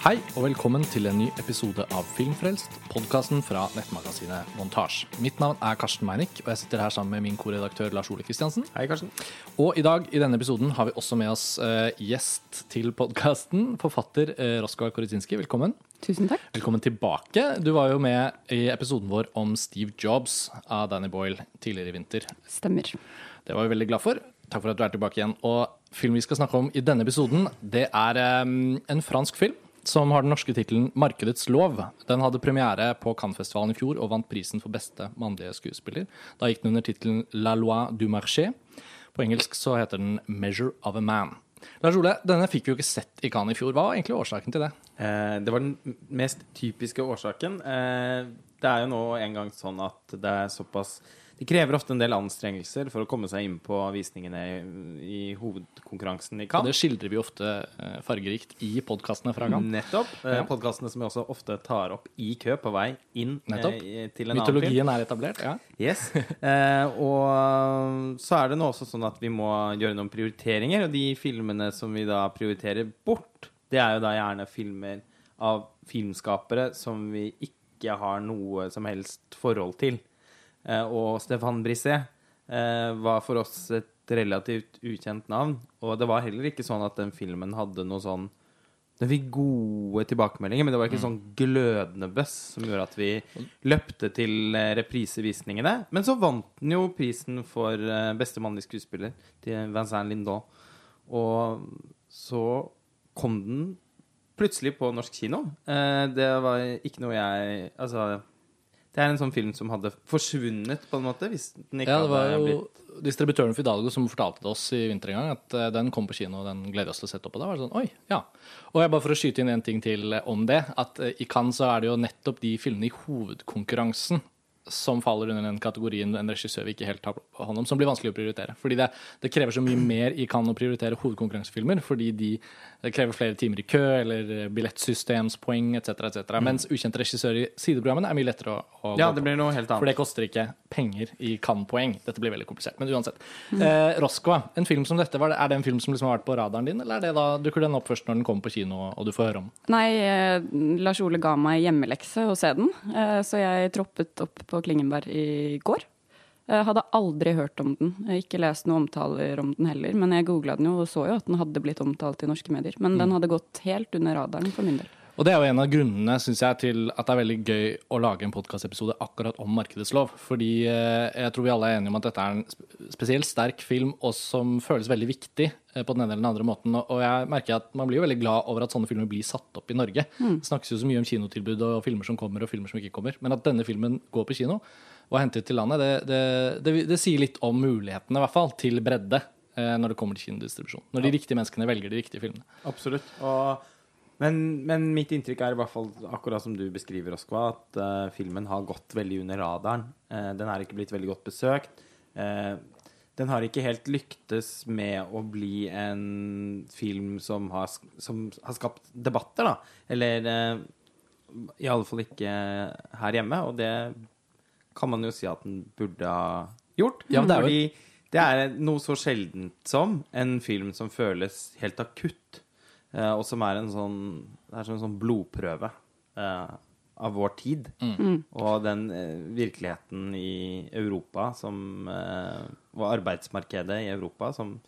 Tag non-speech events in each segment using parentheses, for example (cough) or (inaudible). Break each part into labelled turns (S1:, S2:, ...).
S1: Hei og velkommen til en ny episode av Filmfrelst, podkasten fra nettmagasinet Montasj. Mitt navn er Karsten Meinick, og jeg sitter her sammen med min korredaktør Lars Ole Kristiansen.
S2: Hei, Karsten.
S1: Og i dag i denne episoden har vi også med oss uh, gjest til podkasten, forfatter uh, Roskar Korytinski. Velkommen.
S3: Tusen takk.
S1: Velkommen tilbake. Du var jo med i episoden vår om Steve Jobs av Danny Boyle tidligere i vinter.
S3: Stemmer.
S1: Det var vi veldig glad for. Takk for at du er tilbake igjen. Og filmen vi skal snakke om i denne episoden, det er um, en fransk film som har den norske tittelen 'Markedets lov'. Den hadde premiere på Cannes-festivalen i fjor og vant prisen for beste mannlige skuespiller. Da gikk den under tittelen 'La loi du marché'. På engelsk så heter den 'Measure of a Man'. Lars Ole, denne fikk vi jo ikke sett i Cannes i fjor. Hva var egentlig årsaken til det?
S2: Eh, det var den mest typiske årsaken. Eh, det er jo nå en gang sånn at det er såpass Det krever ofte en del anstrengelser for å komme seg inn på visningene i, i hovedkonkurransen i
S1: Og det skildrer vi ofte eh, fargerikt i podkastene fra Cannes.
S2: Nettopp. Eh,
S1: Ja.
S2: Podkastene som vi også ofte tar opp i kø på vei inn eh,
S1: Nettopp.
S2: til en annen film.
S1: Mytologien er etablert. ja.
S2: Yes. Eh, og så er det nå også sånn at vi må gjøre noen prioriteringer, og de filmene som vi da prioriterer bort, det er jo da gjerne filmer av filmskapere som vi ikke har noe som helst forhold til. Eh, og Stefan Brisset eh, var for oss et relativt ukjent navn, og det var heller ikke sånn at den filmen hadde noe sånn den fikk gode tilbakemeldinger, men det var ikke sånn glødende buzz som gjorde at vi løpte til eh, reprisevisningene. Men så vant den jo prisen for beste mannlige skuespiller til Vincent Lindon. Og så kom den plutselig på norsk kino. Eh, Det var ikke noe jeg Altså, det er en sånn film som hadde forsvunnet, på en måte, hvis den ikke
S1: Ja, det var
S2: hadde
S1: jo
S2: blitt
S1: distributøren Fidalgo som fortalte oss i vinter en gang at eh, den kom på kino, og den gleder oss til å sette opp. Og da var det sånn, oi, ja. Og jeg bare for å skyte inn en ting til eh, om det, at i Cannes så er det jo nettopp de filmene i hovedkonkurransen som faller under den kategorien en regissør vi ikke helt tar hånd om, som blir vanskelig å prioritere. Fordi det, det krever så mye mer i Cannes å prioritere hovedkonkurransefilmer, fordi de krever flere timer i kø, eller eh, billettsystemspoeng etc., etc. Mens ukjente regissører i sideprogrammene er mye lettere å, å
S2: Ja,
S1: gå
S2: det
S1: på.
S2: blir noe helt
S1: For det koster ikke penger i Cannes-poeng. Dette blir veldig komplisert. Men uansett. Eh, Roscoe, en film som dette, var det, er det en film som liksom har vært på radaren din, eller er det da, dukker den opp først når den kommer på kino og du får høre om den?
S3: Nei, eh, Lars Ole ga meg hjemmelekse å se den, eh, så jeg troppet opp på Klingenberg i går. Jeg hadde aldri hørt om den, jeg ikke lest noen omtaler om den heller. Men jeg googla den jo og så jo at den hadde blitt omtalt i norske medier. Men den hadde gått helt under radaren for min del.
S1: Og det er jo en av grunnene synes jeg, til at det er veldig gøy å lage en podkastepisode akkurat om markedets lov. Fordi eh, jeg tror vi alle er enige om at dette er en sp- spesielt sterk film, og som føles veldig viktig eh, på den ene eller den andre måten. Og- jeg merker at man blir jo veldig glad over at sånne filmer blir satt opp i Norge. Det snakkes jo så mye om kinotilbud og filmer som kommer og filmer som ikke kommer. Men at denne filmen går på kino og er hentet til landet, det, det, det, det sier litt om mulighetene, i hvert fall, til bredde. eh, Når det kommer til kinodistribusjon. Når de riktige menneskene velger de riktige filmene.
S2: Absolutt. Og, men, men mitt inntrykk er i hvert fall akkurat som du beskriver, Oskva, at uh, filmen har gått veldig under radaren. Uh, den er ikke blitt veldig godt besøkt. Uh, den har ikke helt lyktes med å bli en film som har, som har skapt debatter, da. Eller i alle fall ikke her hjemme, og det kan man jo si at den burde ha gjort.
S1: Ja, det er jo-
S2: Fordi det er noe så sjeldent som en film som føles helt akutt, eh, og som er en sånn Det er som en sånn blodprøve eh, av vår tid. Og den eh, virkeligheten i Europa som eh, Og arbeidsmarkedet i Europa som,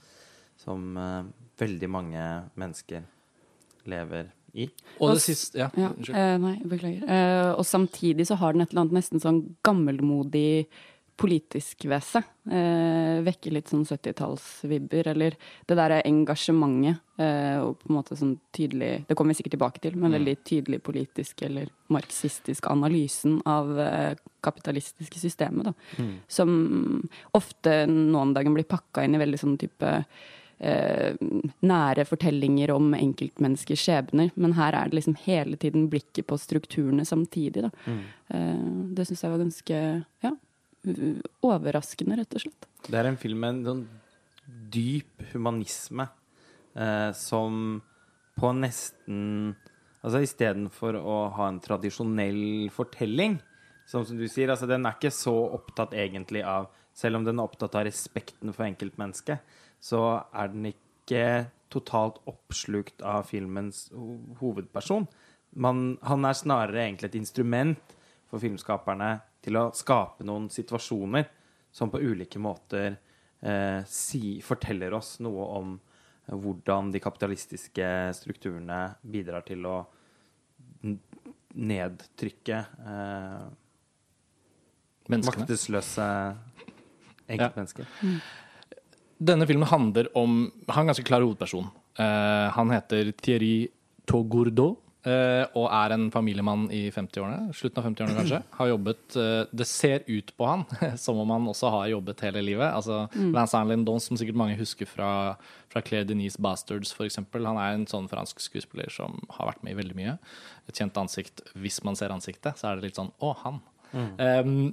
S2: som eh, veldig mange mennesker lever i.
S1: Og det siste Ja,
S3: Ja,
S1: unnskyld.
S3: eh, nei, beklager. Eh, og samtidig så har den et eller annet nesten sånn gammelmodig politisk ved seg. Eh, vekker litt sånn 70-tallsvibber, eller det derre engasjementet. Eh, og på en måte sånn tydelig Det kommer vi sikkert tilbake til, men veldig tydelig politisk eller marxistisk analysen av eh, kapitalistiske systemet, da. Som ofte nå om dagen blir pakka inn i veldig sånn type eh, nære fortellinger om enkeltmenneskers skjebner, men her er det liksom hele tiden blikket på strukturene samtidig. Da. Eh, det syns jeg var ganske ja, overraskende, rett og slett.
S2: Det er en film med en sånn dyp humanisme eh, som på nesten Altså istedenfor å ha en tradisjonell fortelling, som, som du sier, altså den er ikke så opptatt egentlig av Selv om den er opptatt av respekten for enkeltmennesket, så er den ikke totalt oppslukt av filmens ho hovedperson. Man, han er snarere egentlig et instrument for filmskaperne til å skape noen situasjoner som på ulike måter eh, si, forteller oss noe om hvordan de kapitalistiske strukturene bidrar til å nedtrykke eh, maktesløse enkeltmennesker.
S1: Denne filmen handler om Han er en ganske klar hovedperson. Eh, han heter Thierry Togourdeau eh, og er en familiemann i 50-årene. Slutten av 50-årene, kanskje. Har jobbet eh, Det ser ut på han (laughs) som om han også har jobbet hele livet. Altså mm. Lance Arnlin Dons, som sikkert mange husker fra, fra Claire Denise Bastards, f.eks. Han er en sånn fransk skuespiller som har vært med i veldig mye. Et kjent ansikt. Hvis man ser ansiktet, så er det litt sånn Å, han. Um,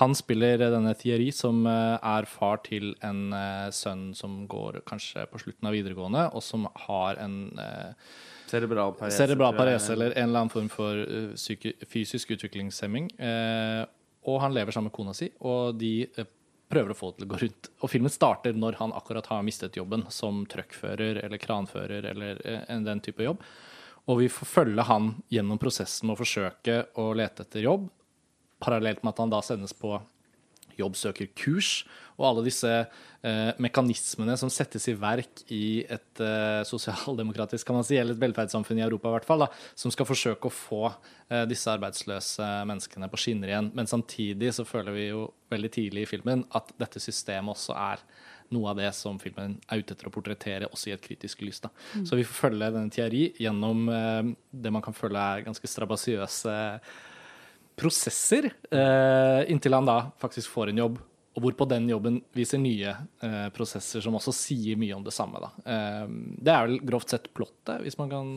S1: han spiller denne Thierry, som eh, er far til en eh, sønn som går kanskje på slutten av videregående, og som har en eh,
S2: Cerebral parese.
S1: cerebral parese eller en eller annen form for eh, fysisk utviklingshemming. Eh, og han lever sammen med kona si, og de eh, prøver å få det til å gå rundt. Og filmen starter når han akkurat har mistet jobben som truckfører eller kranfører eller eh, en- den type jobb. Og vi får følge han gjennom prosessen med å forsøke å lete etter jobb, parallelt med at han da sendes på jobbsøkerkurs, og alle disse eh, mekanismene som settes i verk i et eh, sosialdemokratisk kan man si, eller et velferdssamfunn i Europa, i hvert fall, da, som skal forsøke å få eh, disse arbeidsløse menneskene på skinner igjen. Men samtidig så føler vi jo veldig tidlig i filmen at dette systemet også er noe av det som filmen er ute etter å portrettere, også i et kritisk lys. Da. Så vi får følge denne teori gjennom eh, det man kan føle er ganske strabasiøse prosesser, eh, inntil han da faktisk får en jobb, og hvor på den jobben viser nye eh, prosesser som også sier mye om det samme. Da. Eh, det er vel grovt sett plottet, hvis man kan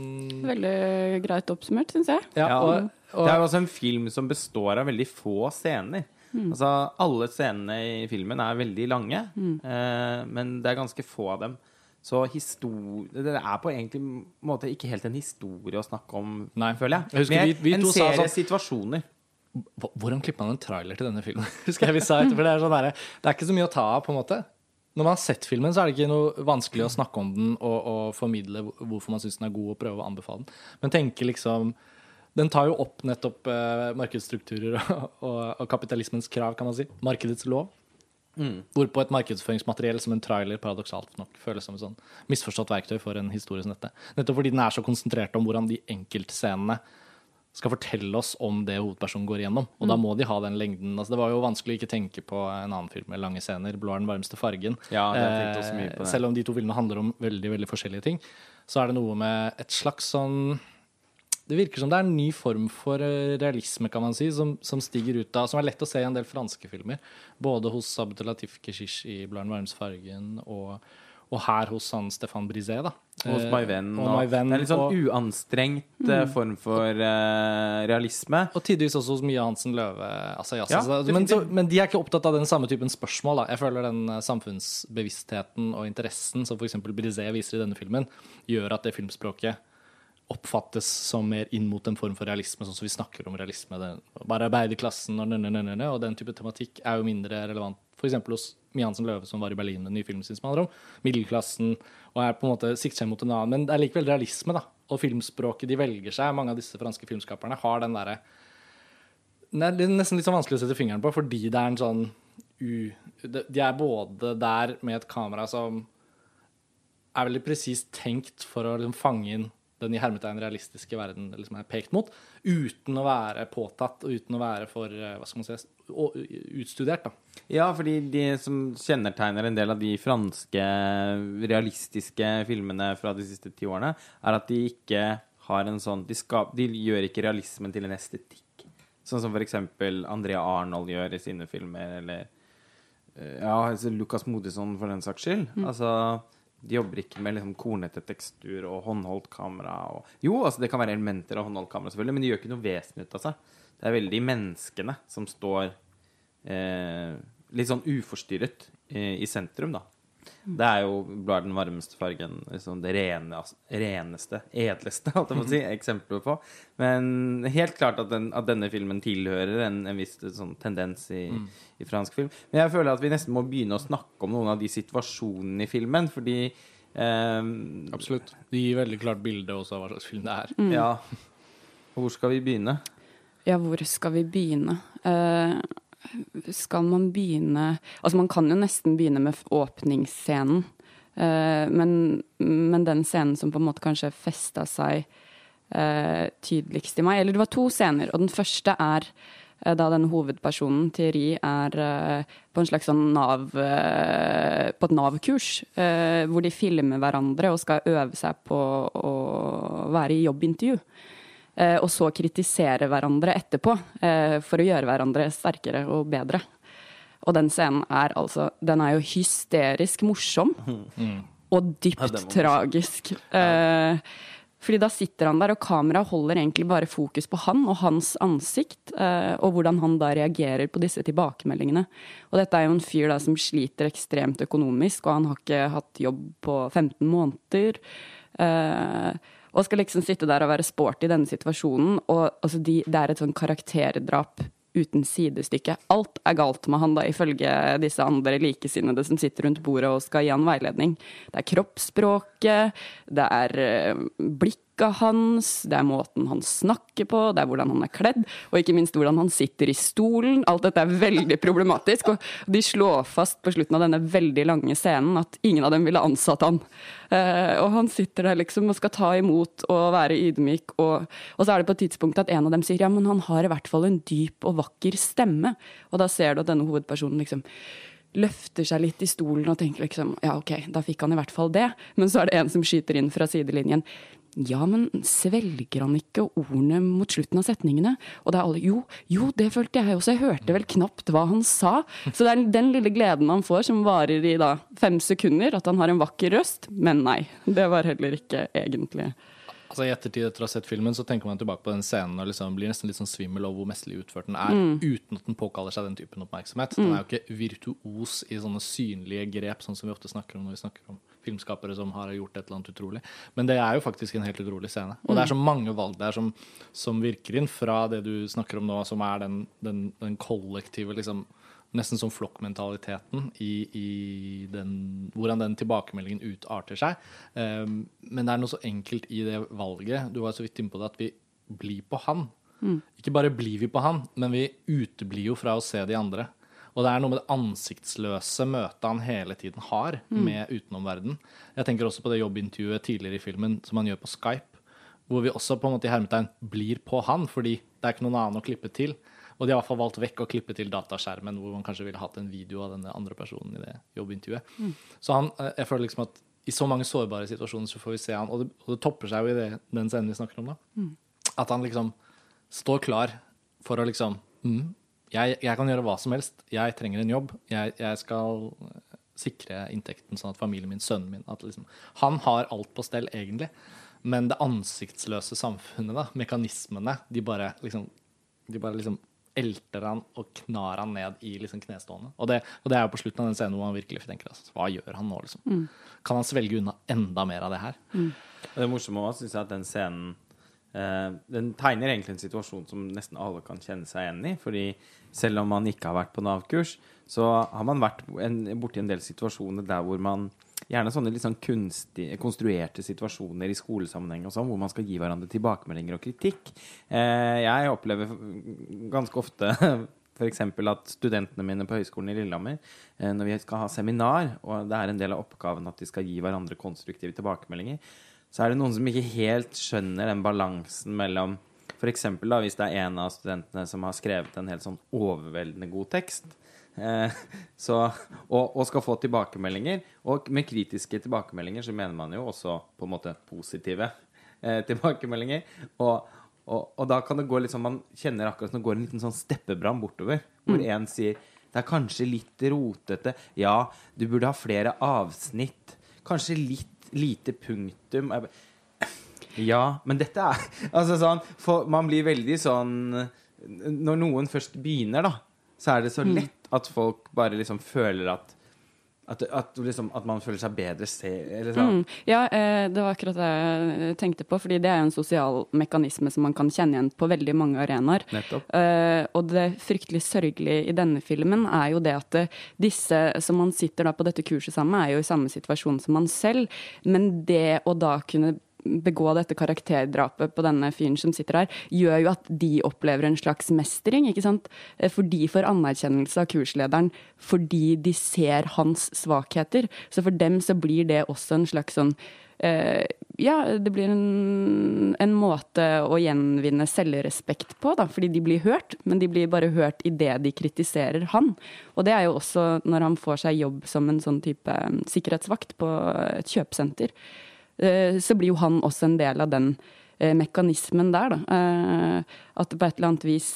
S3: Veldig greit oppsummert, syns jeg.
S1: Ja,
S2: og,
S1: og,
S2: Det er jo også en film som består av veldig få scener. Altså, alle scenene i filmen er veldig lange, eh, men det er ganske få av dem. Så det er på egentlig måte ikke helt en historie å snakke om,
S1: Nei.
S2: føler jeg.
S1: Jeg husker
S2: Mer
S1: vi- vi
S2: en serie
S1: sånn-
S2: situasjoner.
S1: Hvordan klipper man en trailer til denne filmen? (laughs) Husker jeg vi sa etter, for det er, sånn der, det er ikke så mye å ta av, på en måte. Når man har sett filmen, så er det ikke noe vanskelig å snakke om den og, og formidle hvorfor man syns den er god, og prøve å anbefale den. Men tenke liksom Den tar jo opp nettopp eh, markedsstrukturer (laughs) og, og, og kapitalismens krav, kan man si. Markedets lov. Hvorpå et markedsføringsmateriell som en trailer paradoksalt nok føles som et sånn misforstått verktøy for en historie som dette. Nettopp fordi den er så konsentrert om hvordan de enkeltscenene skal fortelle oss om det hovedpersonen går igjennom. Og da må de ha den lengden. Altså, det var jo vanskelig å ikke tenke på en annen film med lange scener, 'Blå er den varmeste fargen'.
S2: Ja,
S1: Eh,
S2: det.
S1: Selv om de to filmene handler om veldig veldig forskjellige ting, så er det noe med et slags sånn Det virker som det er en ny form for eh, realisme, kan man si, som, som stiger ut av Som er lett å se i en del franske filmer. Både hos Abdelatif Keshish i 'Blå er den varmeste fargen' og, og her hos han Stefan Brisé, da.
S2: Hos
S1: Eh,
S2: My Venn.
S1: og
S2: og-
S1: My Venn,
S2: det er litt sånn
S1: og-
S2: uanstrengt mm. form for uh, realisme.
S1: Og tidvis også hos mye Hansen Løve. Altså,
S2: ja,
S1: Ja, men, så, men de er ikke opptatt av den samme typen spørsmål. Da. Jeg føler den eh, samfunnsbevisstheten og interessen som f.eks. Brisé viser i denne filmen, gjør at det filmspråket oppfattes som mer inn mot en form for realisme, sånn som vi snakker om realisme. Det, bare arbeiderklassen og, og den type tematikk er jo mindre relevant f.eks. hos Mia Hansen Løve, som var i Berlin med den nye filmen sin som handler om middelklassen, og er på en måte sikter seg mot en annen. Men det er likevel realisme, da. Og filmspråket de velger seg, mange av disse franske filmskaperne, har den derre Det er nesten litt sånn vanskelig å sette fingeren på, fordi det er en sånn u... de- er både der med et kamera som er veldig presist tenkt for å liksom fange inn den i hermetegn realistiske verden liksom er pekt mot, uten å være påtatt og uten å være for eh, hva skal man si, utstudert. da.
S2: Ja, fordi de som kjennetegner en del av de franske realistiske filmene fra de siste ti årene, er at de ikke har en sånn De, skap, de gjør ikke realismen til en estetikk. Sånn som eksempel Andrea Arnold gjør i sine filmer, eller eh, Ja, altså Lucas Modisson for den saks skyld. Altså de jobber ikke med liksom kornete tekstur og håndholdt kamera. Og, jo, altså det kan være elementer av håndholdt kamera, selvfølgelig, men de gjør ikke noe vesen ut av seg. Det er veldig menneskene som står eh, litt sånn uforstyrret eh, i sentrum, da. Det er jo blå er den varmeste fargen, liksom det rene, reneste, edleste, holdt jeg på å si, eksempler på. Men helt klart at, den, at denne filmen tilhører en, en viss sånn tendens i, i fransk film. Men jeg føler at vi nesten må begynne å snakke om noen av de situasjonene i filmen, fordi Eh,
S1: Absolutt. Det gir veldig klart bilde også av hva slags film det er.
S2: Ja. Hvor skal vi begynne?
S3: Ja, hvor skal vi begynne? Uh, skal man begynne Altså, man kan jo nesten begynne med åpningsscenen. Uh, men, men den scenen som på en måte kanskje festa seg uh, tydeligst i meg Eller det var to scener, og den første er da denne hovedpersonen, Thierry, er på en slags sånn nav På et Nav-kurs, hvor de filmer hverandre og skal øve seg på å være i jobbintervju. Eh, og så kritisere hverandre etterpå, eh, for å gjøre hverandre sterkere og bedre. Og den scenen er altså Den er jo hysterisk morsom. Og dypt
S2: ja,
S3: tragisk. Eh, fordi da sitter han der, og kameraet holder egentlig bare fokus på han og hans ansikt, eh, og hvordan han da reagerer på disse tilbakemeldingene. Og dette er jo en fyr da som sliter ekstremt økonomisk, og han har ikke hatt jobb på 15 måneder. Eh, og skal liksom sitte der og være sporty i denne situasjonen. Og altså, de, det er et sånn karakterdrap uten sidestykke. Alt er galt med han, da, ifølge disse andre likesinnede som sitter rundt bordet og skal gi han veiledning. Det er kroppsspråket, det er eh, blikket hans, det er måten han snakker på, det er hvordan han er kledd, og ikke minst hvordan han sitter i stolen. Alt dette er veldig problematisk, og de slår fast på slutten av denne veldig lange scenen at ingen av dem ville ansatt han. Eh, og han sitter der liksom og skal ta imot og være ydmyk, og, og så er det på et tidspunkt at en av dem sier ja, men han har i hvert fall en dyp og vakker stemme. Og da ser du at denne hovedpersonen liksom løfter seg litt i stolen og tenker liksom ja, ok, da fikk han i hvert fall det. Men så er det en som skyter inn fra sidelinjen. Ja, men svelger han ikke ordene mot slutten av setningene? Og det er alle Jo, jo, det følte jeg også. Jeg hørte vel knapt hva han sa. Så det er den lille gleden han får, som varer i da fem sekunder, at han har en vakker røst. Men nei, det var heller ikke egentlig
S1: Altså I ettertid etter å ha sett filmen så tenker man tilbake på den scenen og liksom blir nesten litt sånn svimmel over hvor mesterlig utført den er, uten at den påkaller seg den typen oppmerksomhet. Den er jo ikke virtuos i sånne synlige grep, sånn som vi ofte snakker om når vi snakker om filmskapere som har gjort et eller annet utrolig. Men det er jo faktisk en helt utrolig scene. Og det er så mange valg der som, som virker inn fra det du snakker om nå, som er den, den, den kollektive liksom Nesten som flokkmentaliteten i, i den, hvordan den tilbakemeldingen utarter seg. Um, men det er noe så enkelt i det valget. Du var så vidt inne på det at vi blir på han. Ikke bare blir vi på han, men vi uteblir jo fra å se de andre. Og det er noe med det ansiktsløse møtet han hele tiden har med utenomverden. Jeg tenker også på det jobbintervjuet tidligere i filmen som han gjør på Skype. Hvor vi også på en måte i hermetegn blir på han, fordi det er ikke noen annen å klippe til. Og de har i hvert fall valgt vekk å klippe til dataskjermen, hvor man kanskje ville hatt en video av denne andre personen i det jobbintervjuet. Så han, eh, jeg føler liksom at i så mange sårbare situasjoner så får vi se han, og det, og det topper seg jo i det, den scenen vi snakker om da. At han liksom står klar for å liksom mm, jeg, jeg kan gjøre hva som helst. Jeg trenger en jobb. Jeg, jeg skal sikre inntekten sånn at familien min, sønnen min at liksom, Han har alt på stell, egentlig. Men det ansiktsløse samfunnet, da, mekanismene, de bare liksom De bare liksom elter han og knar han ned i liksom knestående. Og det, og det er jo på slutten av den scenen hvor man virkelig tenker altså, hva gjør han nå, liksom? Kan han svelge unna enda mer av det her?
S2: Mm. det morsomme også, synes jeg, at den scenen Den tegner egentlig en situasjon som nesten alle kan kjenne seg igjen i. Fordi selv om man ikke har vært på Nav-kurs, så har man vært borti en del situasjoner der hvor man Gjerne sånne litt sånn kunstig, konstruerte situasjoner i skolesammenheng og sånn, hvor man skal gi hverandre tilbakemeldinger og kritikk. Eh, jeg opplever ganske ofte (laughs) f.eks. at studentene mine på Høgskolen i Lillehammer, eh, når vi skal ha seminar, og det er en del av oppgaven at de skal gi hverandre konstruktive tilbakemeldinger, så er det noen som ikke helt skjønner den balansen mellom F.eks. hvis det er en av studentene som har skrevet en helt sånn overveldende god tekst. Eh, så, og, og skal få tilbakemeldinger. Og med kritiske tilbakemeldinger så mener man jo også på en måte positive eh, tilbakemeldinger. Og, og, og da kan det gå litt sånn Man kjenner akkurat som det går en liten sånn steppebrann bortover. Hvor en sier det er kanskje litt rotete. Ja, du burde ha flere avsnitt. Kanskje litt lite punktum. Jeg Ja, men dette er Altså sånn for Man blir veldig sånn Når noen først begynner, da, så er det så lett at folk bare liksom føler at At, at, liksom, at man føler seg bedre selv? sånn.
S3: Mm. Ja, eh, det var akkurat det jeg tenkte på, fordi det er en sosial mekanisme som man kan kjenne igjen på veldig mange arenaer. Eh, og det fryktelig sørgelige i denne filmen er jo det at eh, disse som man sitter da på dette kurset sammen med, er jo i samme situasjon som man selv, men det å da kunne begå dette karakterdrapet på denne fyren som sitter her, gjør jo at de opplever en slags mestring, ikke sant? Eh, For de får anerkjennelse av kurslederen fordi de ser hans svakheter. Så for dem så blir det også en slags sånn uh, ja, det blir en, en måte å gjenvinne selvrespekt på, da, fordi de blir hørt, men de blir bare hørt idet de kritiserer han. Og det er jo også når han får seg jobb som en sånn type eh, sikkerhetsvakt på et kjøpesenter. Eh, så blir jo han også en del av den eh, mekanismen der, da. At at på et eller annet vis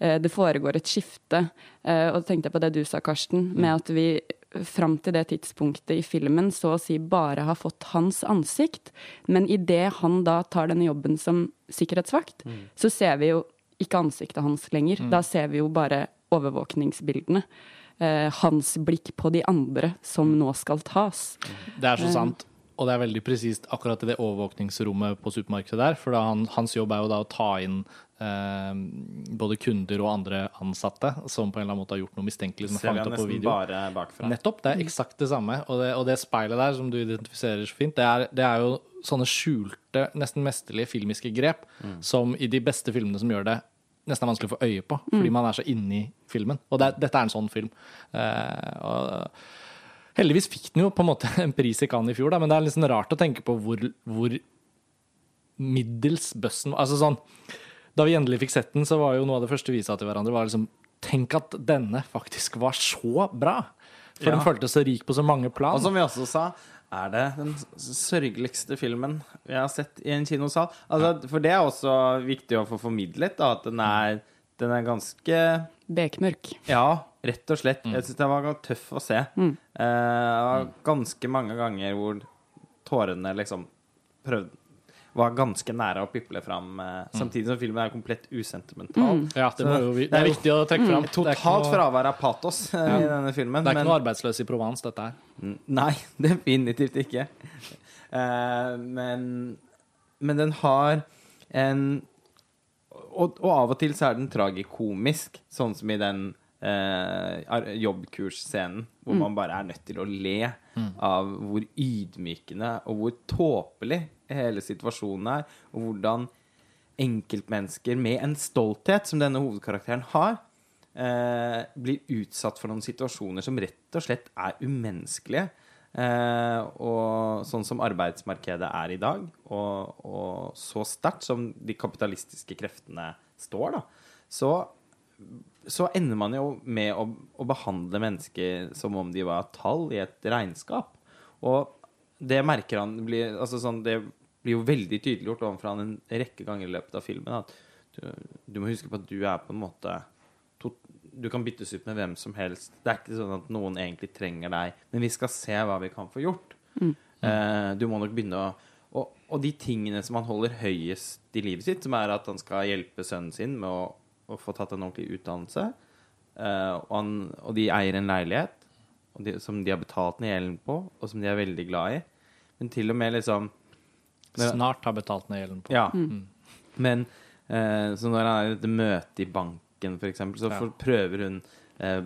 S3: eh, det foregår et skifte. Og og tenkte jeg på det du sa, Karsten, med at vi fram til det tidspunktet i filmen så å si bare har fått hans ansikt. Men idet han da tar denne jobben som sikkerhetsvakt, så ser vi jo ikke ansiktet hans lenger. Da ser vi jo bare overvåkningsbildene. Eh, hans blikk på de andre som nå skal tas.
S1: Det er så sant. Og det er veldig presist akkurat i det overvåkningsrommet på supermarkedet der. For da han, hans jobb er jo da å ta inn eh, både kunder og andre ansatte som på en eller annen måte har gjort noe mistenkelig som er fanget
S2: han
S1: opp på
S2: nesten
S1: video.
S2: bare bakfra.
S1: Nettopp. Det er eksakt det samme. Og det, og det speilet der, som du identifiserer så fint, det er, det er jo sånne skjulte, nesten mesterlige filmiske grep som i de beste filmene som gjør det nesten er vanskelig å få øye på, fordi man er så inni filmen. Og det, er- dette er en sånn film. Eh, og heldigvis fikk den jo på en måte (laughs) en pris i Cannes i fjor, da, men det er sånn rart å tenke på hvor, hvor middels bøssen. Altså sånn, da vi endelig fikk sett den, så var jo noe av det første vi sa til hverandre, var liksom Tenk at denne faktisk var så bra! For
S2: Ja.
S1: den føltes så rik på så mange plan.
S2: Og som vi også sa, er det den sørgeligste filmen vi har sett i en kinosal. Altså, for det er også viktig å få formidlet, da, at den er, den er ganske
S3: Bekmørk.
S2: Ja, rett og slett. Jeg syns den var tøff å se. Eh, det var ganske mange ganger hvor tårene liksom prøvde var ganske nære å piple fram, eh, samtidig som filmen er komplett usentimental.
S1: ja, det, må jo, vi-
S2: det er
S1: viktig å trekke fram.
S2: Totalt
S1: noe-
S2: fravær av patos eh, i denne filmen.
S1: Det er ikke
S2: men-
S1: noe arbeidsløs i Provence, dette her.
S2: Mm, Nei, (laughs) definitivt ikke. Eh, men, men den har en og, og av og til så er den tragikomisk, sånn som i den eh, jobbkursscenen, hvor man bare er nødt til å le av hvor ydmykende og hvor tåpelig hele situasjonen er, og hvordan enkeltmennesker med en stolthet, som denne hovedkarakteren har, eh, blir utsatt for noen situasjoner som rett og slett er umenneskelige. Eh, og sånn som arbeidsmarkedet er i dag, og, og så sterkt som de kapitalistiske kreftene står, da, så, så ender man jo med å, å behandle mennesker som om de var tall i et regnskap. Og det merker han blir, altså sånn, Det blir jo veldig tydeliggjort overfor han en rekke ganger i løpet av filmen. At du, du må huske på at du er på en måte Du kan byttes ut med hvem som helst. Det er ikke sånn at noen egentlig trenger deg, men vi skal se hva vi kan få gjort. Eh, du må nok begynne å og, og de tingene som han holder høyest i livet sitt, som er at han skal hjelpe sønnen sin med å, å få tatt en ordentlig utdannelse, uh, og, han, og de eier en leilighet og de, som de har betalt ned gjelden på, og som de er veldig glad i. Men til og med liksom Men-
S1: Snart har betalt ned gjelden på.
S2: Ja. Men uh, så når han er i dette møtet i banken, for eksempel, så
S1: Ja.
S2: får- prøver hun eh,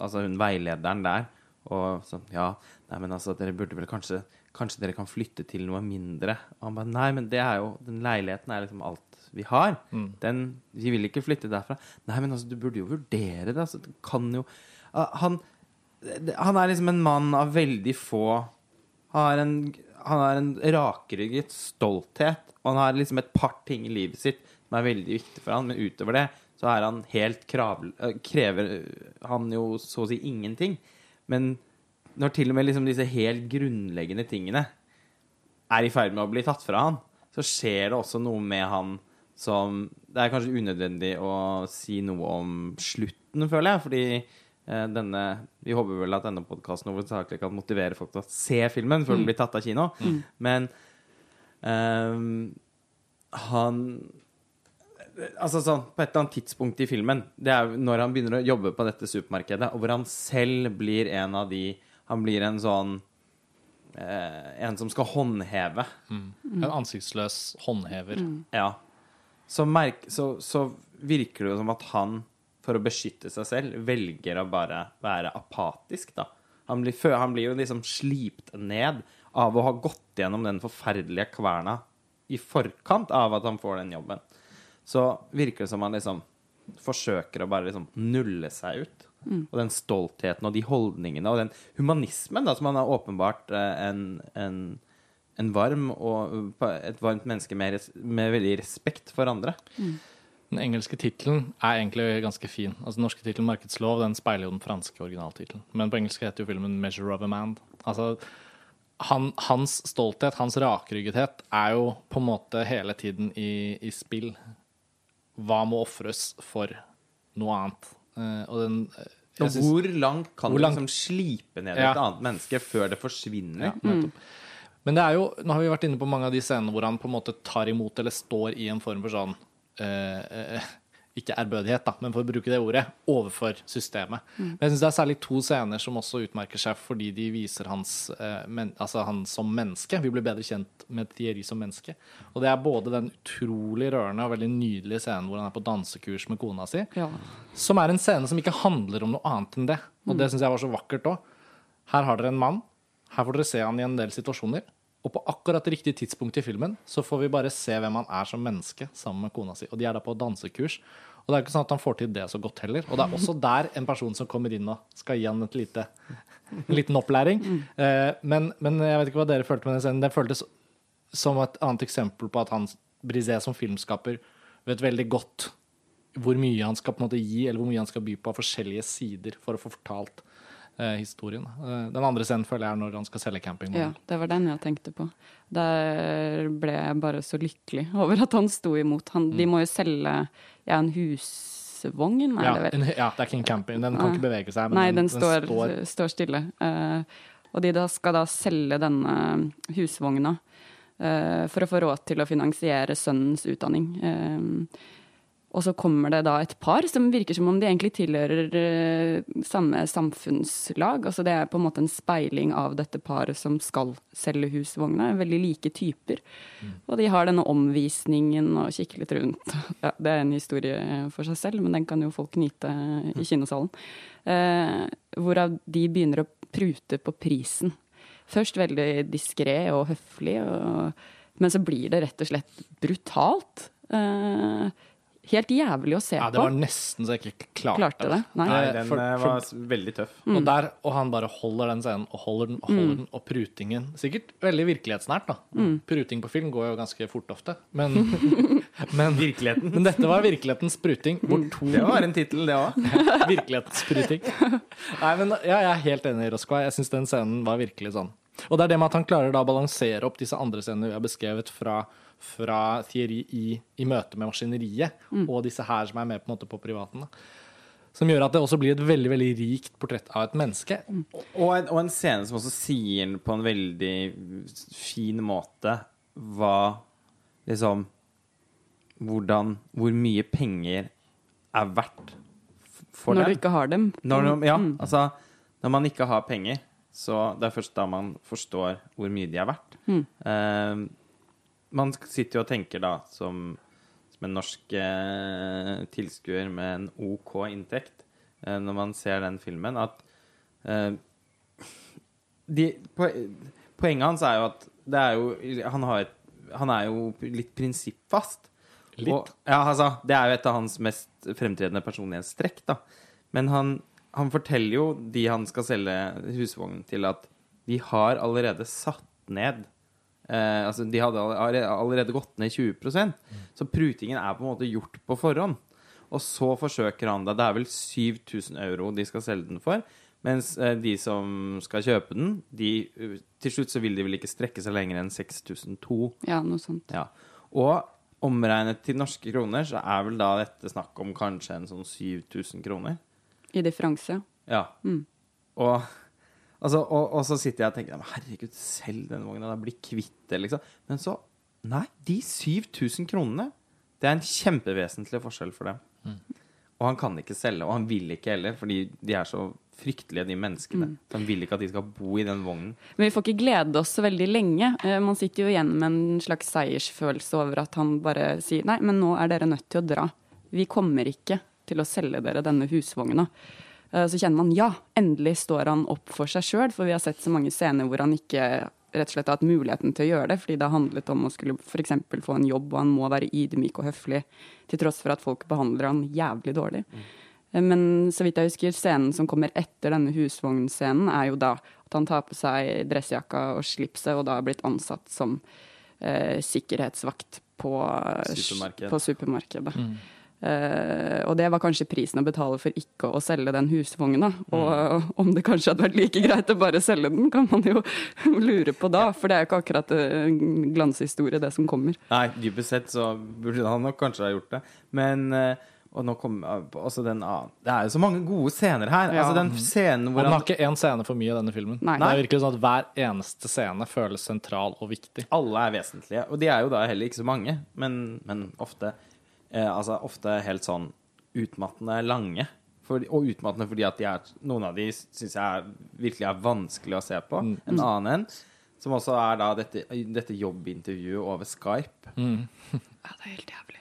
S2: Altså hun veilederen der og sånn Ja, nei, men altså, dere burde vel kanskje Kanskje dere kan flytte til noe mindre? Og han bare Nei, men det er jo Den leiligheten er liksom alt vi har. Den Vi vil ikke flytte derfra. Nei, men altså, du burde jo vurdere det. Altså, du kan jo uh, Han Han er liksom en mann av veldig få har en, han har en rakrygget stolthet, og han har liksom et par ting i livet sitt som er veldig viktig for han, men utover det så er han helt krav, øh, krever han jo så å si ingenting. Men når til og med liksom disse helt grunnleggende tingene er i ferd med å bli tatt fra han, så skjer det også noe med han som Det er kanskje unødvendig å si noe om slutten, føler jeg, fordi eh, denne Vi håper vel at denne podkasten hovedsakelig kan motivere folk til å se filmen før den blir tatt av kino, men um, han Altså sånn, På et eller annet tidspunkt i filmen, det er når han begynner å jobbe på dette supermarkedet, og hvor han selv blir en av de Han blir en sånn eh, En som skal håndheve.
S1: En ansiktsløs håndhever.
S2: Ja. Så, merk, så, så virker det jo som at han, for å beskytte seg selv, velger å bare være apatisk, da. Han blir, han blir jo liksom slipt ned av å ha gått gjennom den forferdelige kverna i forkant av at han får den jobben. Så virker det som man liksom forsøker å bare liksom nulle seg ut. Og den stoltheten og de holdningene og den humanismen da, som han er åpenbart eh, en, en, en varm og et varmt menneske med, med veldig respekt for andre.
S1: Den engelske tittelen er egentlig ganske fin. Altså Den norske tittelen 'Markedslov' den speiler jo den franske originaltittelen. Men på engelsk heter jo filmen 'Measure of a Man'. Altså, han, hans stolthet, hans rakryggethet, er jo på en måte hele tiden i, i spill. Hva må ofres for noe annet? Eh, og den eh, synes-
S2: hvor langt kan
S1: Hvor
S2: du liksom slipe ned
S1: Ja.
S2: et annet menneske før det forsvinner?
S1: Ja, nettopp. Men det er jo, nå har vi vært inne på mange av de scenene hvor han på en måte tar imot eller står i en form for sånn eh, eh, Ikke ærbødighet, da, men for å bruke det ordet, overfor systemet. Men jeg syns det er særlig to scener som også utmerker seg fordi de viser hans, eh, men, altså han som menneske. Vi blir bedre kjent med Thierry som menneske. Og det er både den utrolig rørende og veldig nydelige scenen hvor han er på dansekurs med kona si,
S3: Ja.
S1: som er en scene som ikke handler om noe annet enn det. Og det syns jeg var så vakkert òg. Her har dere en mann. Her får dere se han i en del situasjoner. Og på akkurat riktig tidspunkt i filmen så får vi bare se hvem han er som menneske sammen med kona si. Og de er da på dansekurs. Og det er ikke sånn at han får til det så godt heller. Og det er også der en person som kommer inn og skal gi han et lite, en liten opplæring. Eh, men, men jeg vet ikke hva dere følte med den scenen. Den føltes som et annet eksempel på at han, Brisé som filmskaper vet veldig godt hvor mye han skal på en måte gi, eller hvor mye han skal by på av forskjellige sider for å få fortalt eh, historien. Eh, den andre scenen føler jeg er når han skal selge
S3: Ja, det var den jeg tenkte på. Der ble jeg bare så lykkelig (laughs) over at han sto imot. Han, De må jo selge ja, en husvogn, er
S1: Ja,
S3: det vel?
S1: en, ja, det er ikke en camping. Den kan
S3: Nei.
S1: ikke bevege seg. Men
S3: Nei, den, står,
S1: står
S3: står stille. Eh, og de da skal da selge denne husvogna eh, for å få råd til å finansiere sønnens utdanning. Eh, og så kommer det da et par som virker som om de egentlig tilhører eh, samme samfunnslag. Altså det er på en måte en speiling av dette paret som skal selge husvogna. Veldig like typer. Og de har denne omvisningen og kikker litt rundt. (laughs) Ja, det er en historie for seg selv, men den kan jo folk nyte i kinosalen. Eh, hvorav de begynner å prute på prisen. Først veldig diskré og høflig, og, men så blir det rett og slett brutalt. Eh, helt jævlig å se
S1: ja, det
S3: på.
S1: var nesten så jeg ikke klarte,
S3: Klarte det? Nei.
S2: Nei, den
S1: for-
S2: eh,
S1: for-
S2: var veldig tøff.
S3: Mm.
S1: Og, der, og han bare holder den scenen og holder den og holder den, og prutingen Sikkert veldig virkelighetsnært, da.
S3: Mm.
S1: Pruting på film går jo ganske fort ofte. Men, (laughs) men,
S2: Virkeligheten.
S1: men dette var virkelighetens pruting, hvor to
S2: Det var en tittel, det òg. (laughs)
S1: Virkelighetsspruting. Nei, men ja, jeg er helt enig i Roskva. Jeg syns den scenen var virkelig sånn. Og det er det med at han klarer da å balansere opp disse andre scenene vi har beskrevet fra, fra Thierry i, i møte med maskineriet, og disse her som er med på en måte på privaten. Da. Som gjør at det også blir et veldig veldig rikt portrett av et menneske.
S2: Og en, og en scene som også sier på en veldig fin måte hva liksom Hvordan Hvor mye penger er verdt for
S3: Når du ikke har dem.
S2: Når, ja, ja, altså Når man ikke har penger, så det er først da man forstår hvor mye de er verdt. Eh, man sitter jo og tenker da, som, som en norsk eh, tilskuer med en OK inntekt, eh, når man ser den filmen, at eh, de, po Poenget hans er jo at det er jo Han, har et, han er jo litt prinsippfast.
S1: Litt?
S2: Og, ja, altså, det er jo et av hans mest fremtredende personlighetstrekk, da. Men han, han forteller jo de han skal selge husvognen til, at de har allerede satt ned eh, Altså, de hadde allerede gått ned 20% Så prutingen er på en måte gjort på forhånd. Og så forsøker han det. Det er vel 7000 euro de skal selge den for. Mens eh, de som skal kjøpe den, de, eh, til slutt så vil de vel ikke strekke seg lenger enn 6002.
S3: Ja, noe sånt.
S2: Ja. Og omregnet til norske kroner, så er vel da dette snakk om kanskje en sånn 7000 kroner.
S3: I differanse.
S2: Ja. Og, altså, og, og så sitter jeg og tenker Herregud, selg denne vogna, da blir kvitt det, liksom. Men så Nei, de 7000 kronene, Det er en kjempevesentlig forskjell for dem. Og han kan ikke selge, og han vil ikke heller, fordi de er så fryktelige, de menneskene. Så han vil ikke at de skal bo i den vognen.
S3: Men vi får ikke glede oss så veldig lenge. Eh, Man sitter jo igjen med en slags seiersfølelse over at han bare sier nei, men nå er dere nødt til å dra. Vi kommer ikke til å selge dere denne husvogna. Eh, Så kjenner man ja, endelig står han opp for seg sjøl, for vi har sett så mange scener hvor han ikke rett og slett har hatt muligheten til å gjøre det, fordi det har handlet om å skulle f.eks. få en jobb, og han må være ydmyk og høflig, til tross for at folk behandler han jævlig dårlig. Mm. Men så vidt jeg husker, scenen som kommer etter denne husvognscenen, er jo da at han tar på seg dressjakka og slipset, og da er blitt ansatt som eh, sikkerhetsvakt på,
S2: supermarkedet.
S3: på supermarkedet. Eh, og det var kanskje prisen å betale for ikke å selge den husvogna. Og om det kanskje hadde vært like greit å bare selge den, kan man jo (laughs) lure på da. For det er jo ikke akkurat en glanshistorie, det som kommer.
S2: Nei, dypest sett så burde han nok kanskje ha gjort det. Men uh, og nå kom, altså den, ah, Det er jo så mange gode scener her.
S3: Ja.
S2: Altså den scenen
S1: Og
S2: hvor
S1: man har
S2: han,
S1: ikke én scene for mye, denne filmen.
S3: Nei.
S1: Det er virkelig sånn at Hver eneste scene føles sentral og viktig.
S2: alle er vesentlige. Og de er jo da heller ikke så mange, men, men ofte eh, Altså ofte helt sånn utmattende lange. For, og utmattende fordi at de er, noen av de syns jeg er, virkelig er vanskelig å se på. En annen en, som også er da dette, dette jobbintervjuet over Skype.
S3: Ja, det er helt jævlig.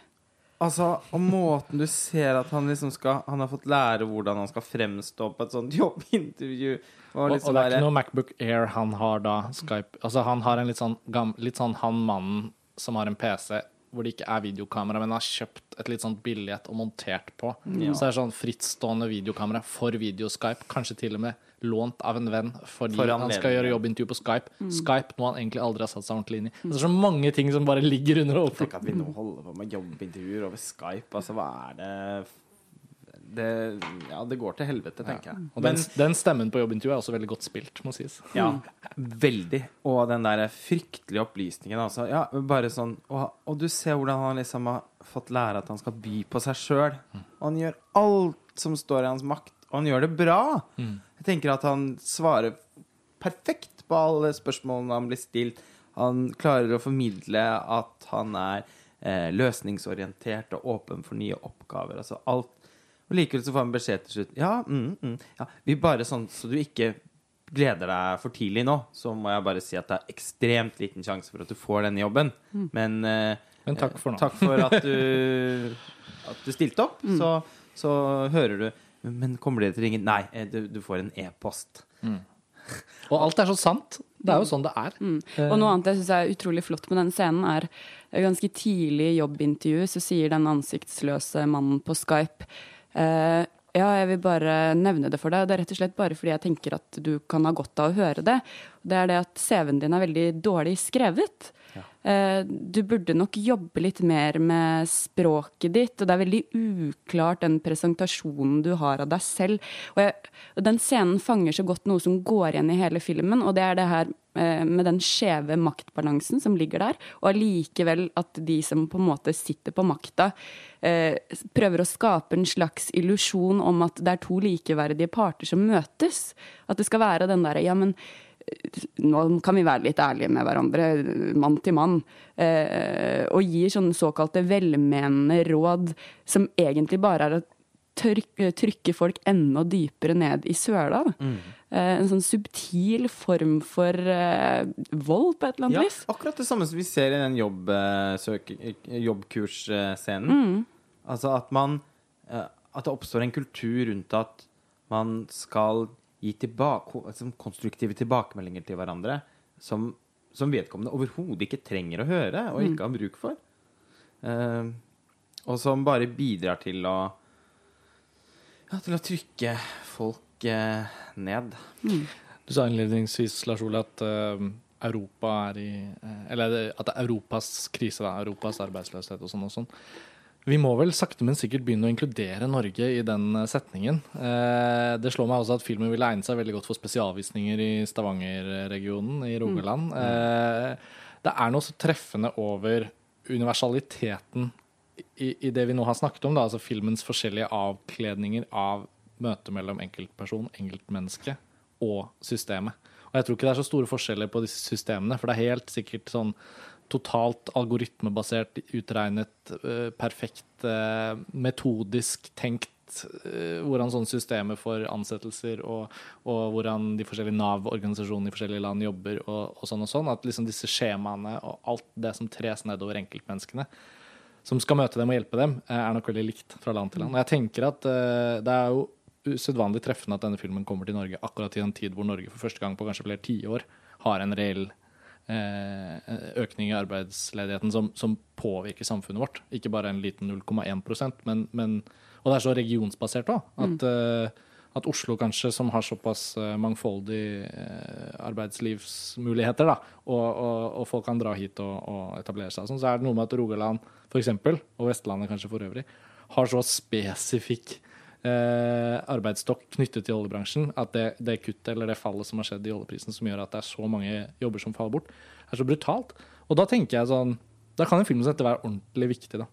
S2: Altså, og måten du ser at han liksom skal Han har fått lære hvordan han skal fremstå på et sånt (laughs) jobbintervju. Og
S1: Og, og
S2: liksom
S1: det er ikke noe Macbook Air han har da. Skype Altså Han har en litt sånn, gam, litt sånn han mannen som har en PC hvor det ikke er videokamera, men har kjøpt et litt sånn billig et og montert på. Så det er sånn frittstående videokamera for videoskype, kanskje til og med lånt av en venn fordi
S2: For
S1: han skal gjøre jobbintervju på Skype. Skype noe han egentlig aldri har satt seg ordentlig inn i. Det er så mange ting som bare (laughs) ligger under overflaten.
S2: Tenk at vi nå holder på med jobbintervjuer over Skype. Altså, hva er det det, ja, det går til helvete, tenker jeg.
S1: Og den, den stemmen på jobbintervjuet er også veldig godt spilt, må sies.
S2: ja, veldig. Og den der fryktelige opplysningen, altså. Ja, bare sånn og, og du ser hvordan han liksom har fått lære at han skal by på seg sjøl. Og han gjør alt som står i hans makt, og han gjør det bra. Jeg tenker at han svarer perfekt på alle spørsmålene han blir stilt. Han klarer å formidle at han er eh, løsningsorientert og åpen for nye oppgaver. Altså alt. Og likevel så får han beskjed til slutt. Ja, mm, mm, ja, vi bare sånn så du ikke gleder deg for tidlig nå, så må jeg bare si at det er ekstremt liten sjanse for at du får denne jobben. Men, uh,
S1: Men takk for nå.
S2: takk for at du, (laughs) at du stilte opp. Så, så hører du Men kommer dere til å ringe? Nei, eh, du, du får en e-post.
S1: Og alt er så sant. Det er jo sånn det er.
S3: Og noe annet jeg syns er utrolig flott med denne scenen, er eh, ganske tidlig i jobbintervju så sier den ansiktsløse mannen på Skype eh, ja, jeg vil bare nevne det for deg. Det er rett og slett bare fordi jeg tenker at du kan ha godt av å høre det. Det er det at CV-en din er veldig dårlig skrevet. Eh, du burde nok jobbe litt mer med språket ditt, og det er veldig uklart den presentasjonen du har av deg selv. Og jeg, den scenen fanger så godt noe som går igjen i hele filmen, og det er det her eh, med den skjeve maktbalansen som ligger der, og allikevel at de som på en måte sitter på makta, eh, prøver å skape en slags illusjon om at det er to likeverdige parter som møtes. At det skal være den derre ja, men nå kan vi være litt ærlige med hverandre, mann til mann, eh, og gir sånne såkalte velmenende råd som egentlig bare er å trykke, folk enda dypere ned i søla. Mm. Eh, en sånn subtil form for eh, vold, på et eller annet
S2: Ja,
S3: vis.
S2: akkurat det samme som vi ser i den jobb, eh, søk. Altså at man At det oppstår en kultur rundt at man skal gi tilbake, altså konstruktive tilbakemeldinger til hverandre som, som vedkommende overhodet ikke trenger å høre og ikke har bruk for. Uh, og som bare bidrar til å ja, til å trykke folk uh, ned.
S1: Du sa innledningsvis, Lars Ole, at uh, Europa er i Eller at det er Europas krise, da. Europas arbeidsløshet og sånn og sånn. Vi må vel sakte, men sikkert begynne å inkludere Norge i den eh, setningen. Eh, det slår meg også at filmen ville egne seg veldig godt for spesialvisninger i Stavanger-regionen i Rogaland. Eh, det er noe så treffende over universaliteten i, i det vi nå har snakket om, da, altså filmens forskjellige avkledninger av møtet mellom enkeltperson, enkeltmenneske og systemet. Og jeg tror ikke det er så store forskjeller på disse systemene, for det er helt sikkert sånn totalt algoritmebasert, utregnet, eh, perfekt, eh, metodisk tenkt eh, hvordan sånne systemer for ansettelser og, og hvordan de forskjellige Nav-organisasjonene i forskjellige land jobber og, og sånn og sånn. At liksom disse skjemaene og alt det som tres nedover enkeltmenneskene som skal møte dem og hjelpe dem, er nok veldig likt fra land til land. Og jeg tenker at uh, det er jo usedvanlig treffende at denne filmen kommer til Norge akkurat i en tid hvor Norge for første gang på kanskje flere tiår har en reell økning i arbeidsledigheten som, som påvirker samfunnet vårt. Ikke bare en liten 0,1% men, men Og det er så regionsbasert òg. At, eh, at Oslo kanskje, som har såpass eh, mangfoldig eh, arbeidslivsmuligheter, da, og, og, og folk kan dra hit og, og etablere seg, sånn, så er det noe med at Rogaland for eksempel, og Vestlandet kanskje for øvrig, har så spesifikk eh, arbeidsstokk knyttet til oljebransjen at det, det kuttet eller det fallet som har skjedd i oljeprisen, som gjør at det er så mange jobber som faller bort, er så brutalt. Og da tenker jeg sånn Da kan en film som dette være ordentlig viktig, da.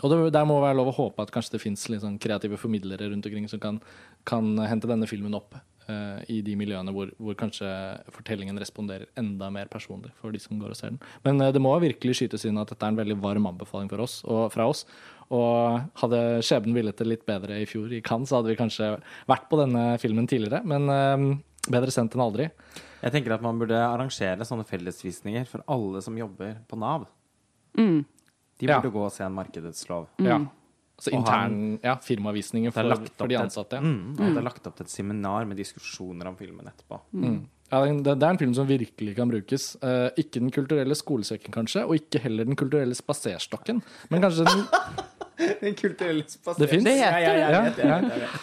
S1: Og det, der må være lov å håpe at kanskje det fins sånn kreative formidlere rundt omkring som kan, kan hente denne filmen opp eh, i de miljøene hvor, hvor kanskje fortellingen responderer enda mer personlig for de som går og ser den. Men uh, det må virkelig skytes inn at dette er en veldig varm anbefaling for oss, og, fra oss. Og hadde skjebnen villet det litt bedre i fjor i Cannes, så hadde vi kanskje vært på denne filmen tidligere. Men eh, bedre sendt enn aldri.
S2: Jeg tenker at man burde arrangere sånne fellesvisninger for alle som jobber på Nav.
S3: Mm.
S2: De
S1: Ja.
S2: burde gå og se en markedets lov.
S1: Ja. Altså intern ja, firmavisninger
S2: er
S1: for, for de ansatte. Ja.
S2: Mm, og det er lagt opp til et seminar med diskusjoner om filmen etterpå.
S1: Mm. Ja, det, er en film som virkelig kan brukes. Eh, ikke Den kulturelle skolesekken, kanskje, og ikke heller Den kulturelle spaserstokken. Men kanskje den (laughs)
S2: Den kulturelle
S1: Det fins.
S3: Det heter det.
S1: Ja, ja.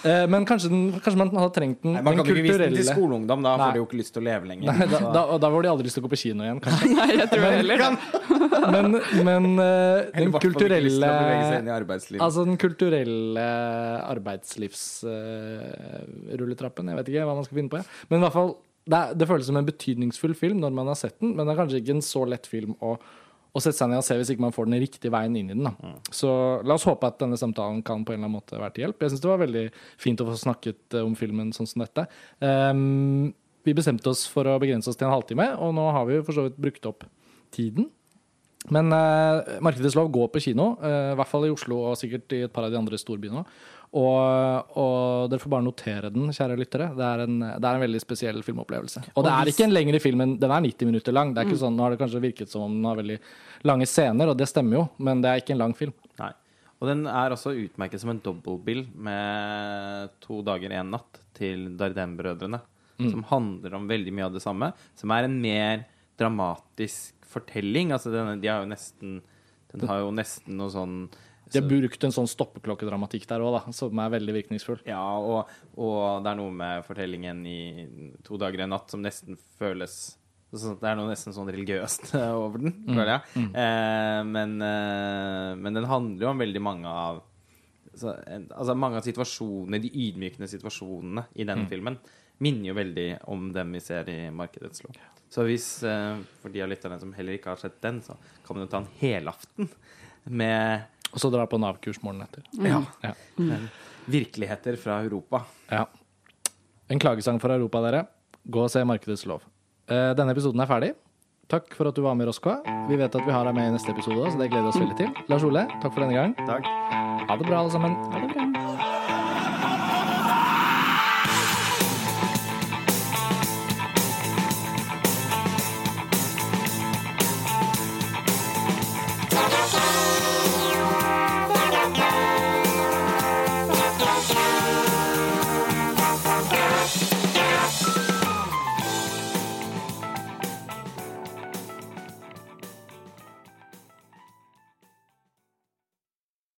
S1: Eh, men kanskje, den, kanskje man hadde trengt den,
S2: Nei, man
S1: den
S2: kan ikke vise den til skoleungdom, da får de jo ikke lyst til å leve lenger.
S1: Nei, da, da, da får de aldri lyst til å gå på kino igjen, kanskje. (laughs)
S3: Nei, jeg tror men, heller.
S1: Men, men
S2: uh,
S1: den kulturelle. Altså den kulturelle arbeidslivsrulletrappen. jeg vet ikke hva man skal finne på. Ja. Men i hvert fall, det, er, det føles som en betydningsfull film når man har sett den, men det er kanskje ikke en så lett film å, å sette seg ned og se hvis ikke man får den riktige veien inn i den. Da. Så la oss håpe at denne samtalen kan på en eller annen måte være til hjelp. Jeg syns det var veldig fint å få snakket eh, om filmen sånn som dette. Um, vi bestemte oss for å begrense oss til en halvtime, og nå har vi for så vidt brukt opp tiden. Men uh, Markedets lov går på kino, uh, i hvert fall i Oslo og sikkert i et par av de andre storbyene òg. Og, og dere får bare notere den, kjære lyttere. Det er en, det er en veldig spesiell filmopplevelse. Og det er ikke en lengre film enn Den er 90 minutter lang. Det er ikke sånn, Nå har det kanskje virket som om den har veldig lange scener, og det stemmer jo, men det er ikke en lang film.
S2: Nei. Og den er også utmerket som en dobbeltbill med To dager, én natt til Dardenne-brødrene. Som handler om veldig mye av det samme. Som er en mer dramatisk fortelling. Altså, den, de har jo nesten Den har jo nesten noe sånn
S1: De har brukt en sånn stoppeklokkedramatikk der òg, som er veldig virkningsfull.
S2: Ja, og, og det er noe med fortellingen i To dager en natt som nesten føles Det er noe nesten sånn religiøst (laughs) over den, føler jeg. Eh, men, eh, men den handler jo om veldig mange av så, Altså mange av situasjonene, de ydmykende situasjonene i denne filmen, minner jo veldig om dem vi ser i Markedets lov. Så hvis, eh, for de av lytterne som heller ikke har sett den, så kan man jo ta en helaften med
S1: Og så dra på Nav-kurs morgenen etter.
S2: ja,
S1: Ja.
S2: Mm. virkeligheter fra Europa.
S1: Ja. En klagesang for Europa, dere. Gå og se Markedets lov. Eh, Denne episoden er ferdig. Takk for at du var med, Roskva. Vi vet at vi har deg med i neste episode, så det gleder vi oss veldig til. Lars Ole, takk for denne gang.
S2: Takk.
S1: Ha det bra, alle sammen.
S3: Ha det bra.